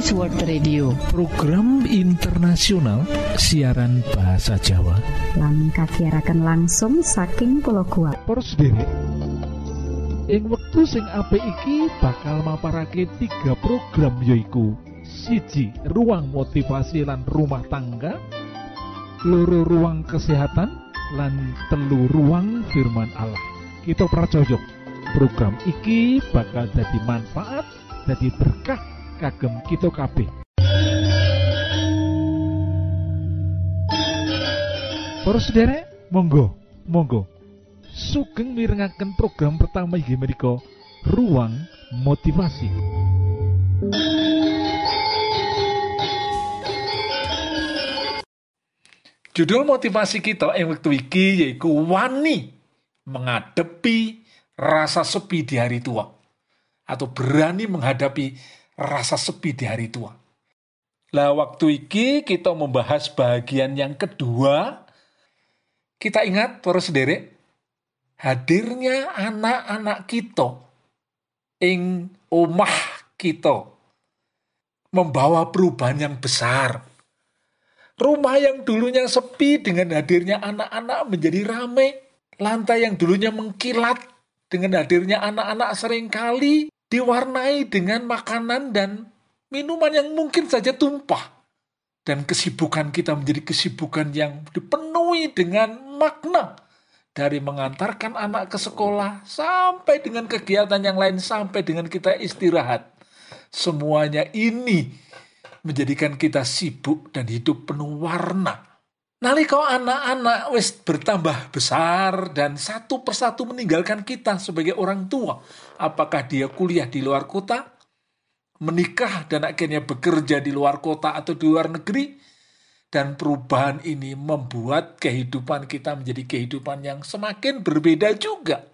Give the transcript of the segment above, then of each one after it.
Adventist World Radio. Program internasional siaran bahasa Jawa. Langkah siarakan langsung saking pulau kuat diri ing wektu sing apik iki bakal maparake tiga program yoiku siji ruang motivasi lan rumah tangga. Loro ruang kesehatan. Lan telu ruang firman Allah. Kita pracojok program iki bakal jadi manfaat jadi berkah kagem kita kabeh Para sederek, monggo, monggo. Sugeng mirengaken program pertama inggih menika Ruang Motivasi. Judul motivasi kita yang waktu iki yaitu wani menghadapi rasa sepi di hari tua atau berani menghadapi rasa sepi di hari tua. Lah waktu iki kita membahas bagian yang kedua. Kita ingat para sederek hadirnya anak-anak kita ing omah kita membawa perubahan yang besar. Rumah yang dulunya sepi dengan hadirnya anak-anak menjadi ramai. Lantai yang dulunya mengkilat dengan hadirnya anak-anak sering kali diwarnai dengan makanan dan minuman yang mungkin saja tumpah. Dan kesibukan kita menjadi kesibukan yang dipenuhi dengan makna. Dari mengantarkan anak ke sekolah, sampai dengan kegiatan yang lain, sampai dengan kita istirahat. Semuanya ini menjadikan kita sibuk dan hidup penuh warna. Nalika anak-anak wis bertambah besar dan satu persatu meninggalkan kita sebagai orang tua, apakah dia kuliah di luar kota, menikah dan akhirnya bekerja di luar kota atau di luar negeri, dan perubahan ini membuat kehidupan kita menjadi kehidupan yang semakin berbeda juga.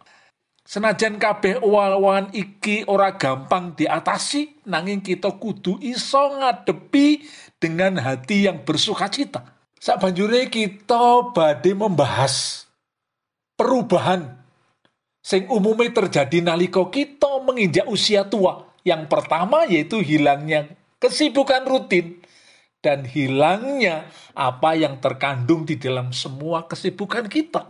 Senajan kabeh owal-owalan iki ora gampang diatasi, nanging kita kudu iso ngadepi dengan hati yang bersuka cita. Sabanjure kita badhe membahas perubahan sing umumnya terjadi nalika kita menginjak usia tua. Yang pertama yaitu hilangnya kesibukan rutin dan hilangnya apa yang terkandung di dalam semua kesibukan kita.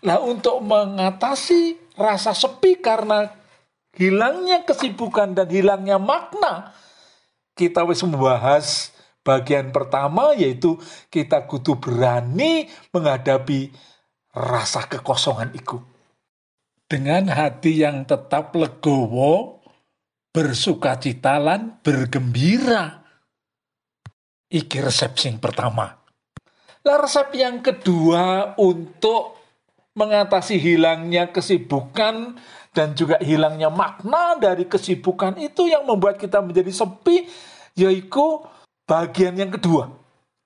Nah, untuk mengatasi rasa sepi karena hilangnya kesibukan dan hilangnya makna, kita wis membahas bagian pertama yaitu kita kudu berani menghadapi rasa kekosongan itu. Dengan hati yang tetap legowo, bersukacita lan bergembira. Iki resep yang pertama. Lah resep yang kedua untuk mengatasi hilangnya kesibukan dan juga hilangnya makna dari kesibukan itu yang membuat kita menjadi sepi yaitu bagian yang kedua.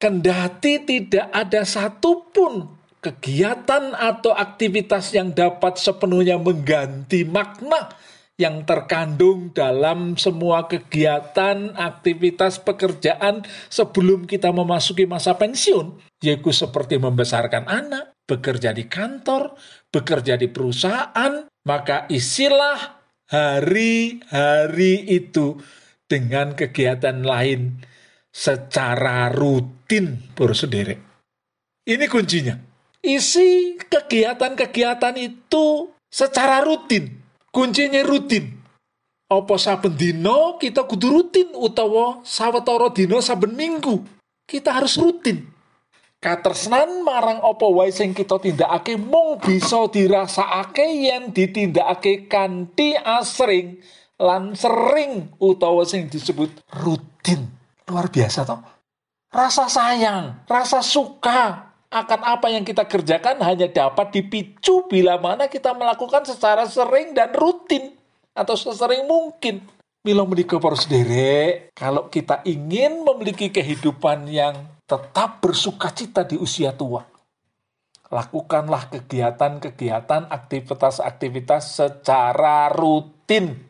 Kendati tidak ada satupun kegiatan atau aktivitas yang dapat sepenuhnya mengganti makna yang terkandung dalam semua kegiatan, aktivitas, pekerjaan sebelum kita memasuki masa pensiun, yaitu seperti membesarkan anak, bekerja di kantor, bekerja di perusahaan, maka isilah hari-hari itu dengan kegiatan lain secara rutin, bro sendiri. Ini kuncinya. Isi kegiatan-kegiatan itu secara rutin. Kuncinya rutin. Apa saben dino kita kudu rutin utawa sawetara dino saben minggu. Kita harus rutin. Katresnan marang apa wae sing kita tindakake mung bisa dirasakake yen ditindakake kanthi asring lan sering utawa sing disebut rutin luar biasa toh rasa sayang rasa suka akan apa yang kita kerjakan hanya dapat dipicu bila mana kita melakukan secara sering dan rutin atau sesering mungkin. Milo menikah para sederek, kalau kita ingin memiliki kehidupan yang tetap bersuka cita di usia tua, lakukanlah kegiatan-kegiatan, aktivitas-aktivitas secara rutin.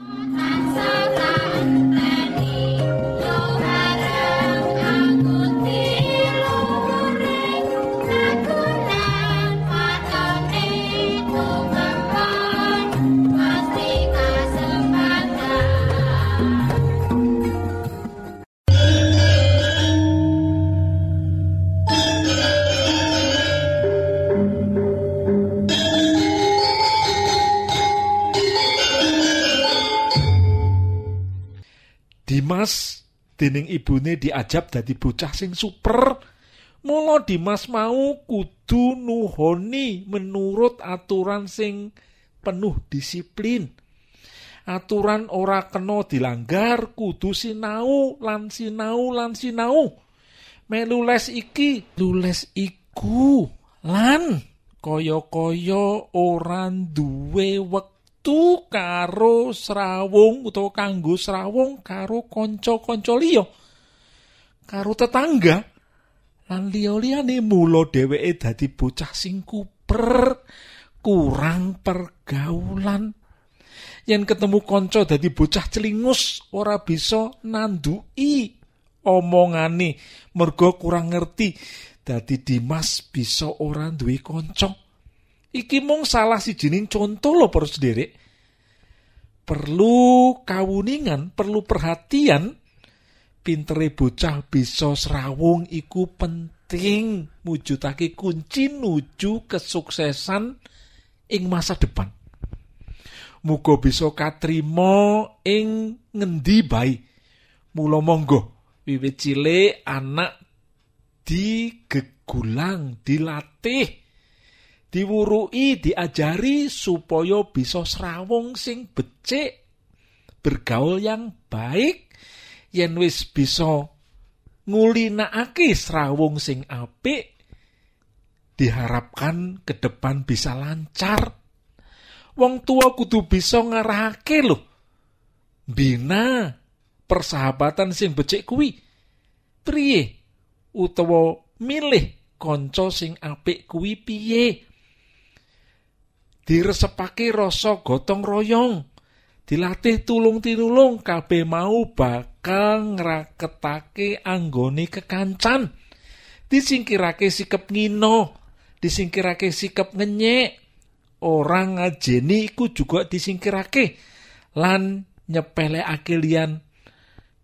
Dimas dening ibune diajab dadi bocah sing super. Mula Dimas mau kudu nuhoni menurut aturan sing penuh disiplin. Aturan ora kena dilanggar, kudu sinau lan sinau lan sinau. Melu les iki, lules iku lan kaya-kaya ora duwe wektu metu karo srawung utawa kanggo srawung karo kanca-kanca liya. Karo tetangga. Lan liya-liyane mula dheweke dadi bocah sing kuper kurang pergaulan. Yen ketemu kanca dadi bocah celingus ora bisa nanduki omongane. Mergo kurang ngerti dadi Dimas bisa ora duwe kanca Iki mung salah sijining contoh lho para sederek. Perlu kawuningan, perlu perhatian. Pintere bocah bisa serawung iku penting mujudake kunci nuju kesuksesan ing masa depan. Muga bisa katrima ing ngendi bae. Mula monggo wiwit cilik anak digegulang, dilatih diwurui diajari supaya bisa serawung sing becik bergaul yang baik yen wis bisa ngulinakake serawung sing apik diharapkan ke depan bisa lancar. Wong tua kudu bisa ngarahake lho. Bina persahabatan sing becik kuwi priye? Utawa milih kanca sing apik kuwi piye diresepake rasa gotong royong. Dilatih tulung tinulung kabeh mau bakal ngraketake anggone kekancan. Disingkirake sikap ngino disingkirake sikap ngenyek. Orang ngajeni iku juga disingkirake. Lan nyepelekake liyan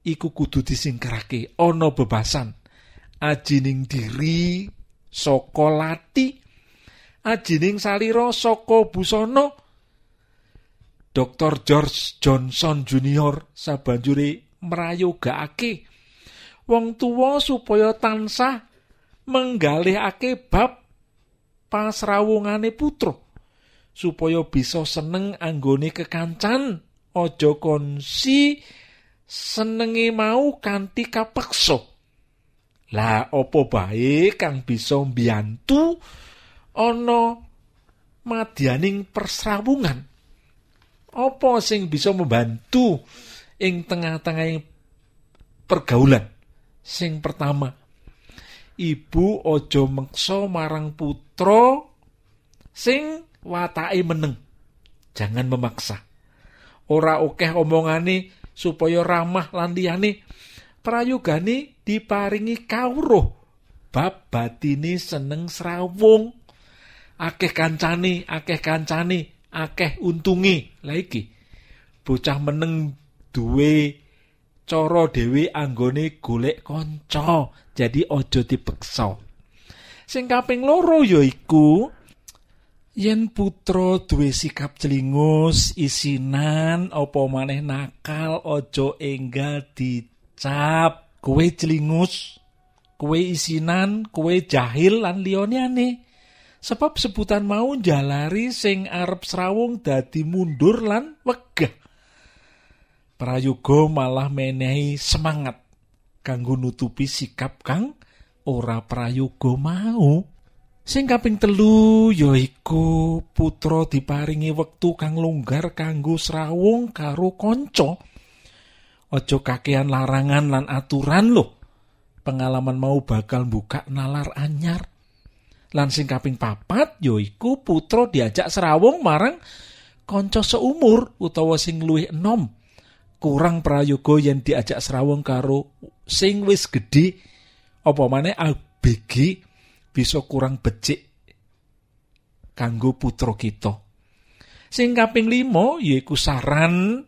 iku kudu disingkirake. Ana bebasan. Ajining diri saka lati ajining salira saka busana Dr. George Johnson Junior sabanjure mrayogakake wong tuwa supaya tansah menggalihake bab pasrawungane putra supaya bisa seneng anggone kekancan aja konsi senenge mau kanthi kapeksa lah opo bae kang bisa mbiyantu ana madyaning persrawungan. Apa sing bisa membantu ing tengah-tengah pergaulan? Sing pertama ibu ojo meksa marang putra sing watake meneng. Jangan memaksa. Ora okeh omongane supaya ramah lan liyane. Prayogane diparingi kawruh. Bab batine seneng srawung akeh kancane, akeh kancane, akeh untunge. Lah iki bocah meneng duwe cara dhewe anggone golek kanca. Jadi aja dipeksa. Sing kaping loro yaiku yen putra duwe sikap celingus, isinan, apa maneh nakal, aja enggal dicap. Kowe celingus, kowe isinan, kowe jahil lan liyane sebab sebutan mau jalari sing arep srawung dadi mundur lan wegah prayoga malah menehi semangat kanggo nutupi sikap kang ora prayoga mau. Sing kaping telu yaiku putra diparingi wektu kang longgar kanggo srawung karo kanca. Aja kakean larangan lan aturan loh. Pengalaman mau bakal buka nalar anyar. Lan sing kaping papat yaiku putra diajak serawung marang kanca seumur utawa sing luwih enom. Kurang prayoga yang diajak serawung karo sing wis gedhe apa maneh ABG bisa kurang becik kanggo putra kita. Sing kaping limo yaiku saran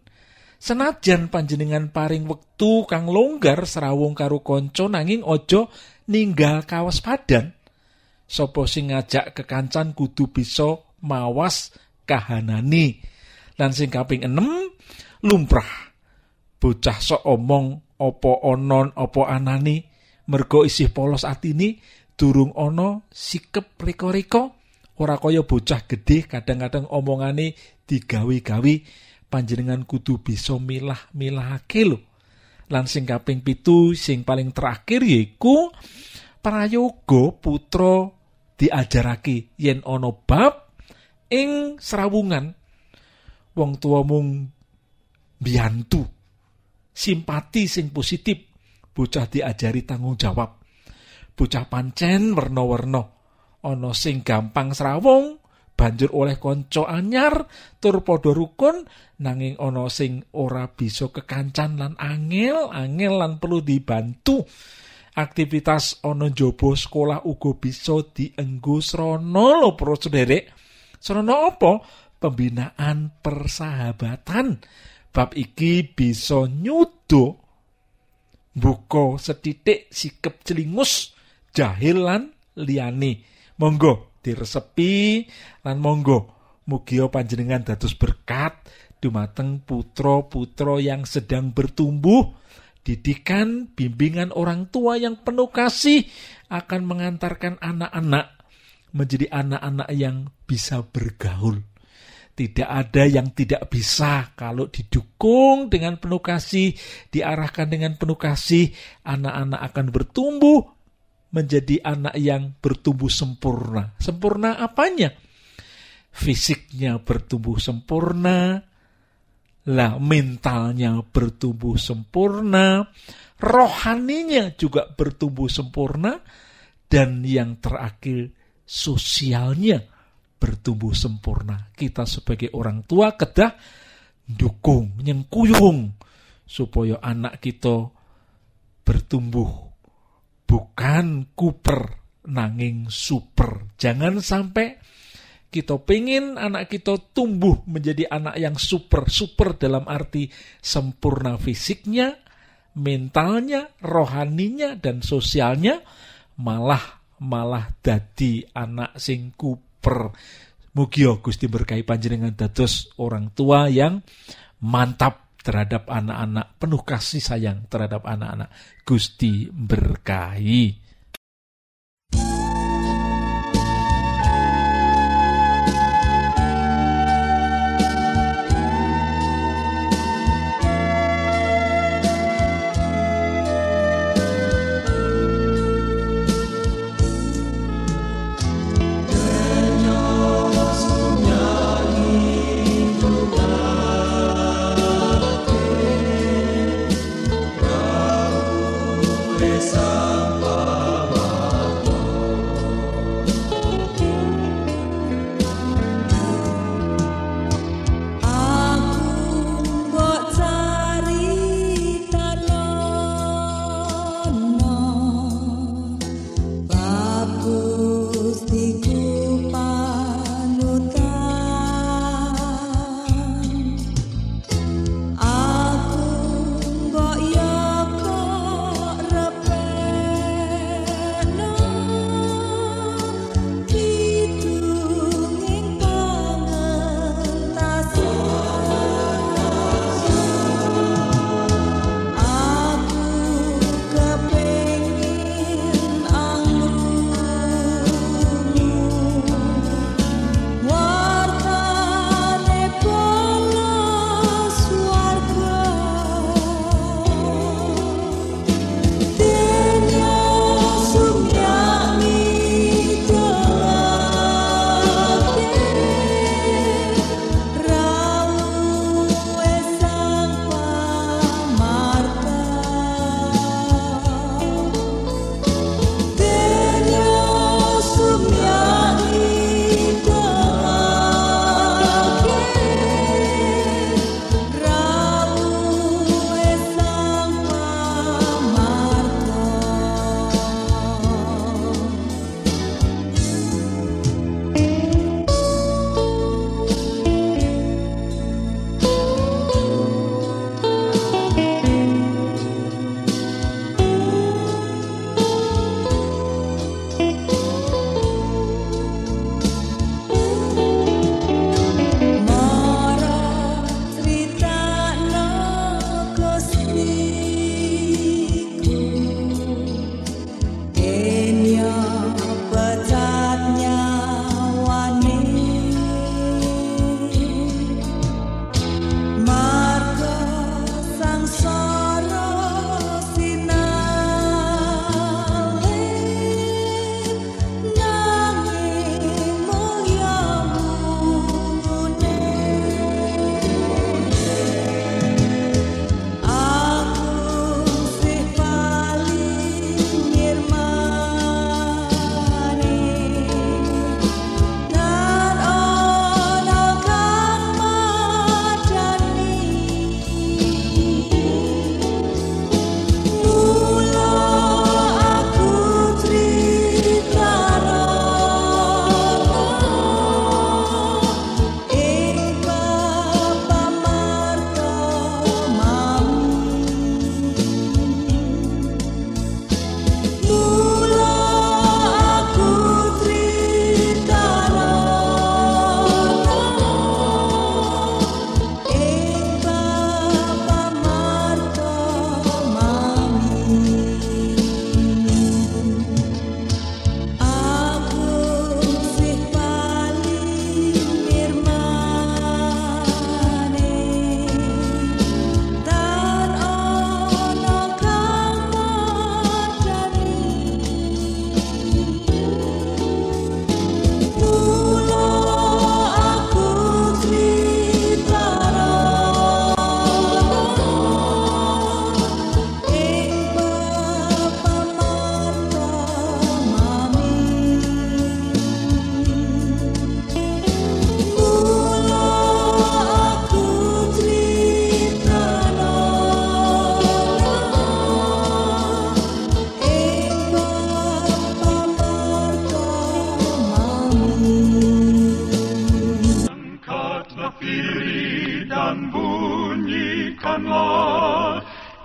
senajan panjenengan paring wektu kang longgar serawung karo kanca nanging aja ninggal kawas padan. Sopo sing ngajak kekancan kudu bisa mawas kahanani. Lan sing kaping enem lumrah. Bocah sok omong opo onon opo anani mergo isih polos atini durung ana sikep riko-riko ora kaya bocah gedhe kadang-kadang omongane digawe-gawe panjenengan kudu bisa milah-milahake lho lan sing kaping pitu sing paling terakhir yaiku prayoga putra diajarake yen ana bab ing serawungan wong tua mung biantu simpati sing positif bocah diajari tanggung jawab. Bocah pancen werna-werna ana sing gampang srawung banjur oleh kanca anyar tur padha rukun nanging ana sing ora bisa kekancan lan angel angel lan perlu dibantu aktivitas ana njaba sekolah uga bisa dienggo srana lho para sederek srana apa pembinaan persahabatan bab iki bisa nyudo buka setitik sikep celingus jahil lan liyane. Monggo diresepi lan monggo mugia panjenengan dados berkat dumateng putra-putra yang sedang bertumbuh. Didikan bimbingan orang tua yang penuh kasih akan mengantarkan anak-anak menjadi anak-anak yang bisa bergaul. Tidak ada yang tidak bisa kalau didukung dengan penuh kasih, diarahkan dengan penuh kasih, anak-anak akan bertumbuh menjadi anak yang bertumbuh sempurna. Sempurna apanya? Fisiknya bertumbuh sempurna, lah mentalnya bertumbuh sempurna, rohaninya juga bertumbuh sempurna, dan yang terakhir sosialnya bertumbuh sempurna. Kita sebagai orang tua kedah dukung, nyengkuyung supaya anak kita bertumbuh bukan kuper nanging super. Jangan sampai kita pengen anak kita tumbuh menjadi anak yang super. Super dalam arti sempurna fisiknya, mentalnya, rohaninya, dan sosialnya. Malah malah dadi anak sing kuper. Mugi Gusti berkahi panjenengan dados orang tua yang mantap terhadap anak-anak, penuh kasih sayang terhadap anak-anak. Gusti berkahi.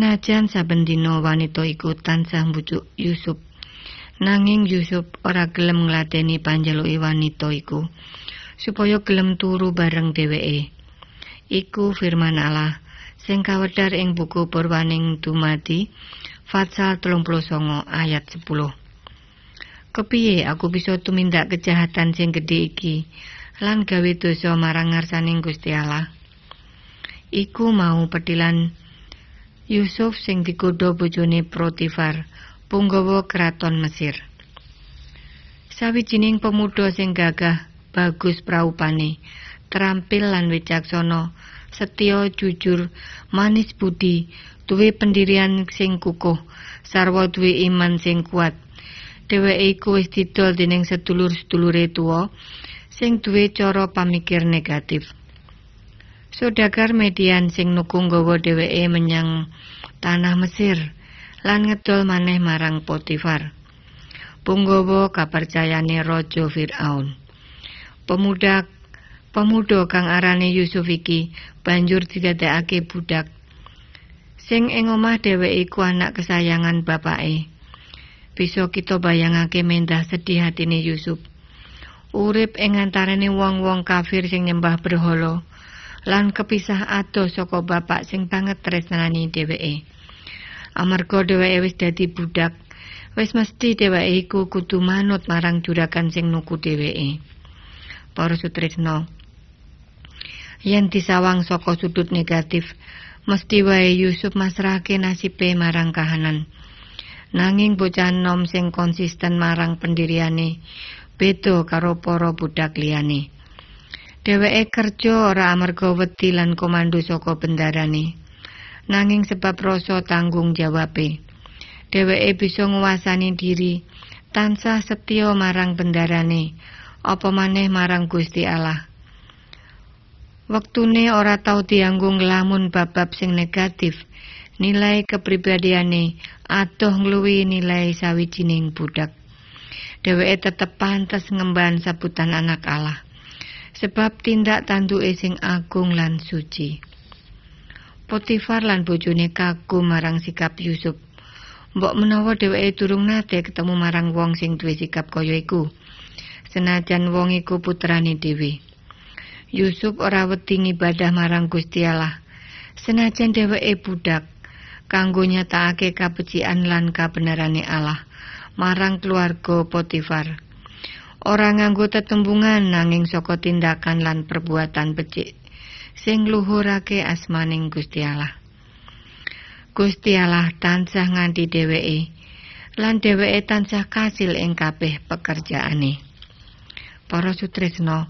Senajan saben dina wanita iku tansah mbujuk Yusuf. Nanging Yusuf ora gelem ngladeni panjaluke wanita iku supaya gelem turu bareng dheweke. Iku firman Allah sing kawedhar ing buku Purwaning Dumadi Fatsal 39 ayat 10. Kepiye aku bisa tumindak kejahatan sing gedhe iki lan gawe dosa marang ngarsaning Gusti Allah? Iku mau petilan Yusuf sing digodha bojone Protifar, punggawa kraton Mesir. Sawijining pemuda sing gagah, bagus praupane, terampil lan wicaksana, setya jujur, manis budi, duwe pendirian sing kukuh, sarwa duwe iman sing kuat. Dheweke iku wis didol dening sedulur-sedulure tuwa sing duwe cara pamikir negatif. Sodagar median sing nukung gawa dheweke menyang tanah Mesir lan ngedol maneh marang Potifar. Punggawa kapercayane Raja Firaun. Pemuda pemuda kang arane Yusuf iki banjur didadekake budak. Sing ing omah dheweke iku anak kesayangan bapake. Bisa kita bayangake mendah sedih hatine Yusuf. Urip ing antarane wong-wong kafir sing nyembah berhala lan kepisah ado saka bapak sing banget tresnani dheweke. Amarga dheweke wis dadi budak, wis mesti dheweke iku kudu manut marang juragan sing nuku dheweke. Para sutresna, yen disawang saka sudut negatif, mesti wae Yusuf masrahke nasibe marang kahanan. Nanging bocah nom sing konsisten marang pendiriane, beda karo para budak liyane. Dheweke kerja ora amarga wedi lan komando saka bendarane. Nanging sebab rasa tanggung jawabe. Dheweke bisa nguasani diri, tansah setya marang bendarane, apa maneh marang Gusti Allah. Wektune ora tau dianggo nglamun bab-bab sing negatif. Nilai kepribadiane adoh ngluwi nilai sawijining budak. Dheweke tetep pantes ngemban sabutan anak Allah. Sebab tindak tanduke sing agung lan suci. Potifar lan bojone kagum marang sikap Yusuf. Mbok menawa dheweke durung nate ketemu marang wong sing duwe sikap kaya iku. Senajan wong iku putrane dhewe. Yusuf ora wedi ngibadah marang Gusti Allah. Senajan dheweke budak, kanggo nyatakake kabecikan lan kabenarane Allah marang keluarga Potifar. Ora nganggo tetembungan nanging saka tindakan lan perbuatan becik sing luhurake asmaning Gusti Allah. Gusti Allah tansah nganti dheweke lan dheweke tansah kasil ing kabeh pekerjaane. Para sutresna,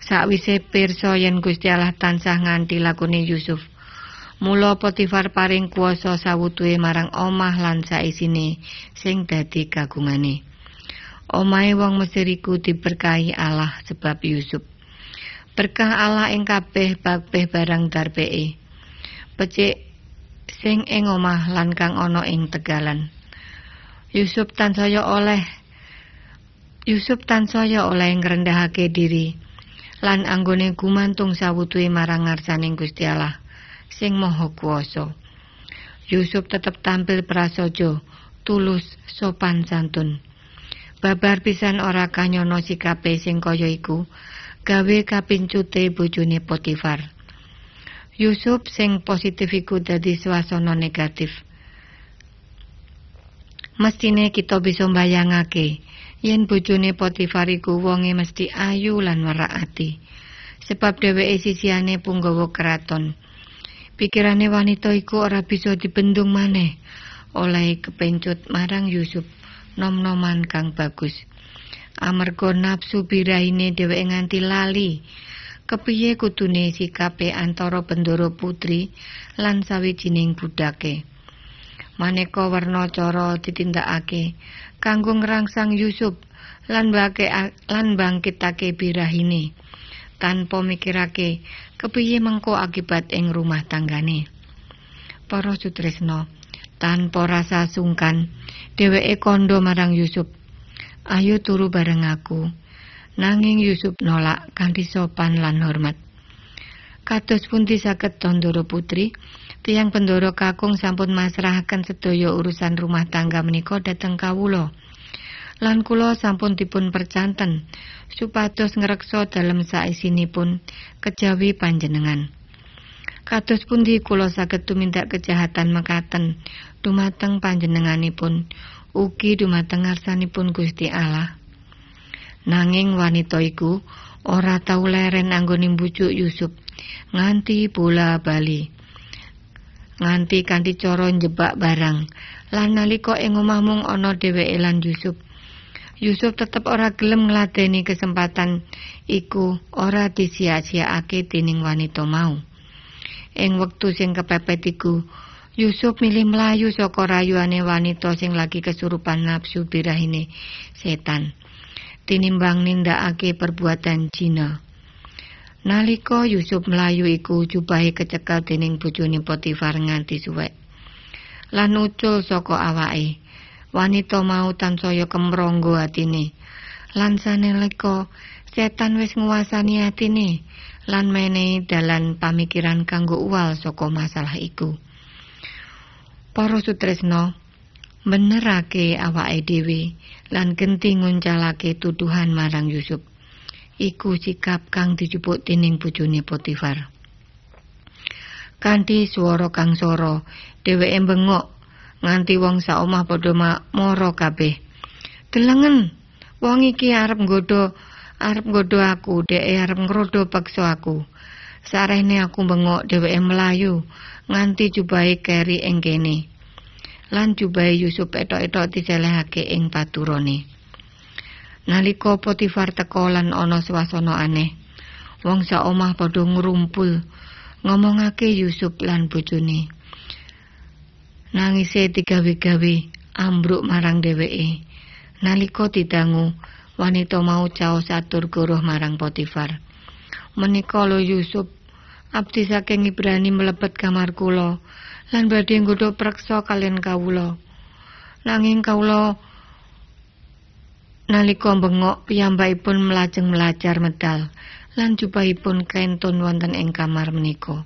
sakwise pirsa yen Gusti Allah tansah nganti lakune Yusuf, Mula Potifar paring kuasa sawutuhe marang omah lan saisine sing dadi kagungane. Omahe wong Mesir iku diberkahi Allah sebab Yusuf. Berkah Allah ing kabeh barang darbeke. Becik sing ing omah lan kang ana ing tegalan. Yusuf tansaya oleh Yusuf tansaya oleh ngrendahake diri lan anggone gumantung sawutuhe marang ngarsaning Gusti Allah. sing maha kuwasa. Yusuf tetep tampil prasaja, tulus, sopan santun. Babar pisan ora kanyono sikape sing kaya iku, gawe kapincute bojone Potifar. Yusuf sing positif iku dadi swasana negatif. Mestine kita bisa mbayangake yen bojone Potifar iku wonge mesti ayu lan werak ati. Sebab dheweke sisihane punggawa keraton. Pikirane wanita iku ora bisa dibendung maneh oleh kepencut marang Yusuf nom-noman kang bagus. Amarga nafsu birahine dheweke nganti lali kepiye kudune sikape antara bendoro putri lan sawijining budake. Maneka werna cara ditindakake kanggo ngrangsang Yusuf lan bake lan bangkitake birahine tanpa mikirake kepiye mengko akibat ing rumah tanggane. Para sutresna, tanpa rasa sungkan, dheweke kondo marang Yusuf. Ayo turu bareng aku. Nanging Yusuf nolak kanthi sopan lan hormat. Kados pundi saged Tondoro Putri, tiang pendoro kakung sampun masrahaken sedaya urusan rumah tangga menika dhateng kawula. Lan kula sampun dipun percanten supados ngreksa dalem saisinipun kejawi panjenengan. Kados pundi kula saged tumindak kejahatan mekaten dumateng panjenenganipun ugi dumateng ngarsanipun Gusti Allah. Nanging wanita iku ora tau leren anggone mbujuk Yusuf nganti bola bali. Nganti kanthi cara njebak barang. Lan nalika ing omah mung ana dheweke lan Yusuf. Yusuf tetep ora gelem ngladeni kesempatan iku ora disia-siaake dening wanita mau. Ing wektu sing kepepet iku, Yusuf milih melayu saka rayuane wanita sing lagi kesurupan nafsu birahine setan. tinimbang nindakake perbuatan jina. Nalika Yusuf melayu iku jubahe kecekel dening bojone Potifar nganti suwek. Lan ucul saka awake. Wanita mau tansaya kemronggo atine. Lan sanelika setan wis nguasani atine lan menehi dalan pamikiran kanggo uwal saka masalah iku. Para sutresna, benerake awake dhewe lan genti nguncalake tuduhan marang Yusuf. Iku sikap kang dijupuk dening bojone Potifar. Kanthi swara kang soro, dheweke bengok nganti wong sak omah padha mara kabeh. Delengen, wong iki arep nggodha arep nggodha aku, dhek arep ngrodo paksa aku. Sarene aku bengok dheweke melayu nganti jubahe keri ing kene. lan jubahe Yusuf etok-etok diselehake ing paturane. Nalika Potifar teka lan ana swasana aneh, wong sak omah padha ngrumpul ngomongake Yusuf lan bojone. Nangise digawe-gawe ambruk marang dheweke. Nalika didangu, wanita mau caos atur goroh marang Potifar. Menika lo Yusuf, abdi saking Ibrani mlebet kamar kula. lan badhe nggodha preksa kalian kawula. Nanging kawula nalika bengok piyambakipun melajeng melajar medal lan jubahipun kenton wonten ing kamar menika.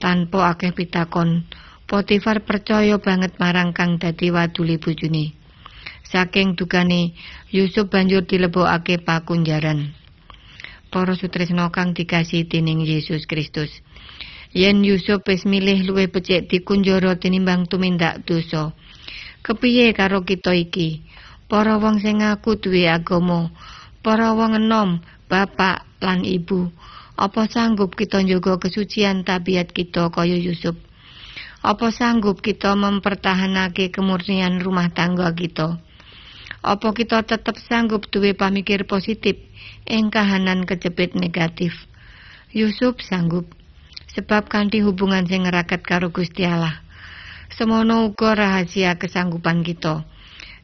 Tanpa akeh pitakon, Potifar percaya banget marang kang dadi waduli bojone. Saking dukane, Yusuf banjur dilebokake pakunjaran. Para sutresna kang dikasih dening Yesus Kristus. yen Yusuf wis milih luwih becik dikunjara tinimbang tumindak dosa. Kepiye karo kita iki? Para wong sing ngaku duwe agama, para wong enom, bapak lan ibu, apa sanggup kita njaga kesucian tabiat kita kaya Yusuf? Apa sanggup kita mempertahanake kemurnian rumah tangga kita? Apa kita tetap sanggup duwe pamikir positif ing kahanan kejepit negatif? Yusuf sanggup sebab kanthi hubungan sing ngeraket karo Gusti Allah. Semono uga rahasia kesanggupan kita.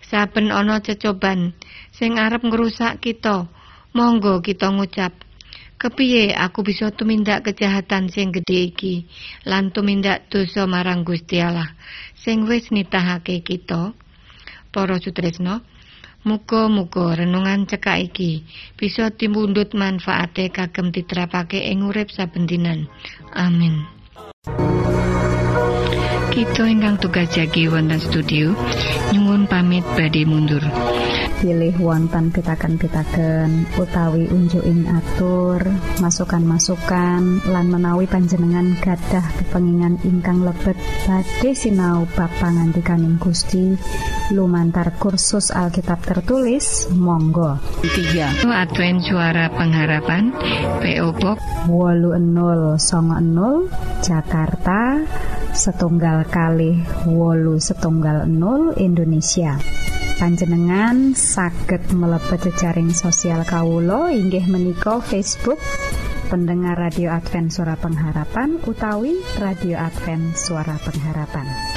Saben ana cecoban sing arep ngrusak kita, monggo kita ngucap, kepiye aku bisa tumindak kejahatan sing gedhe iki lan tumindak dosa marang Gusti Allah sing wis nitahake kita. Para sutresna, Muga-muga renungan cekak iki bisa timbundut manfaate kagem diterapake ing urip saben dinan. Amin. Kita ingkang tugas jagi wonten studio nyuwun pamit badhe mundur. Pilih wonten pitaken-pitaken utawi unjuking atur masukan-masukan lan menawi panjenengan gadah kepengingan ingkang lebet badhe sinau ba pangantikaning Gusti. Lumantar kursus Alkitab tertulis Monggo. 3 Advent suara pengharapan PO Box wolu enol songo enol Jakarta setunggal kali wolu setunggal nol Indonesia panjenengan saged mlebet jejaring sosial Kawulo inggih menika Facebook pendengar radio Advent suara pengharapan utawi radio Advent suara pengharapan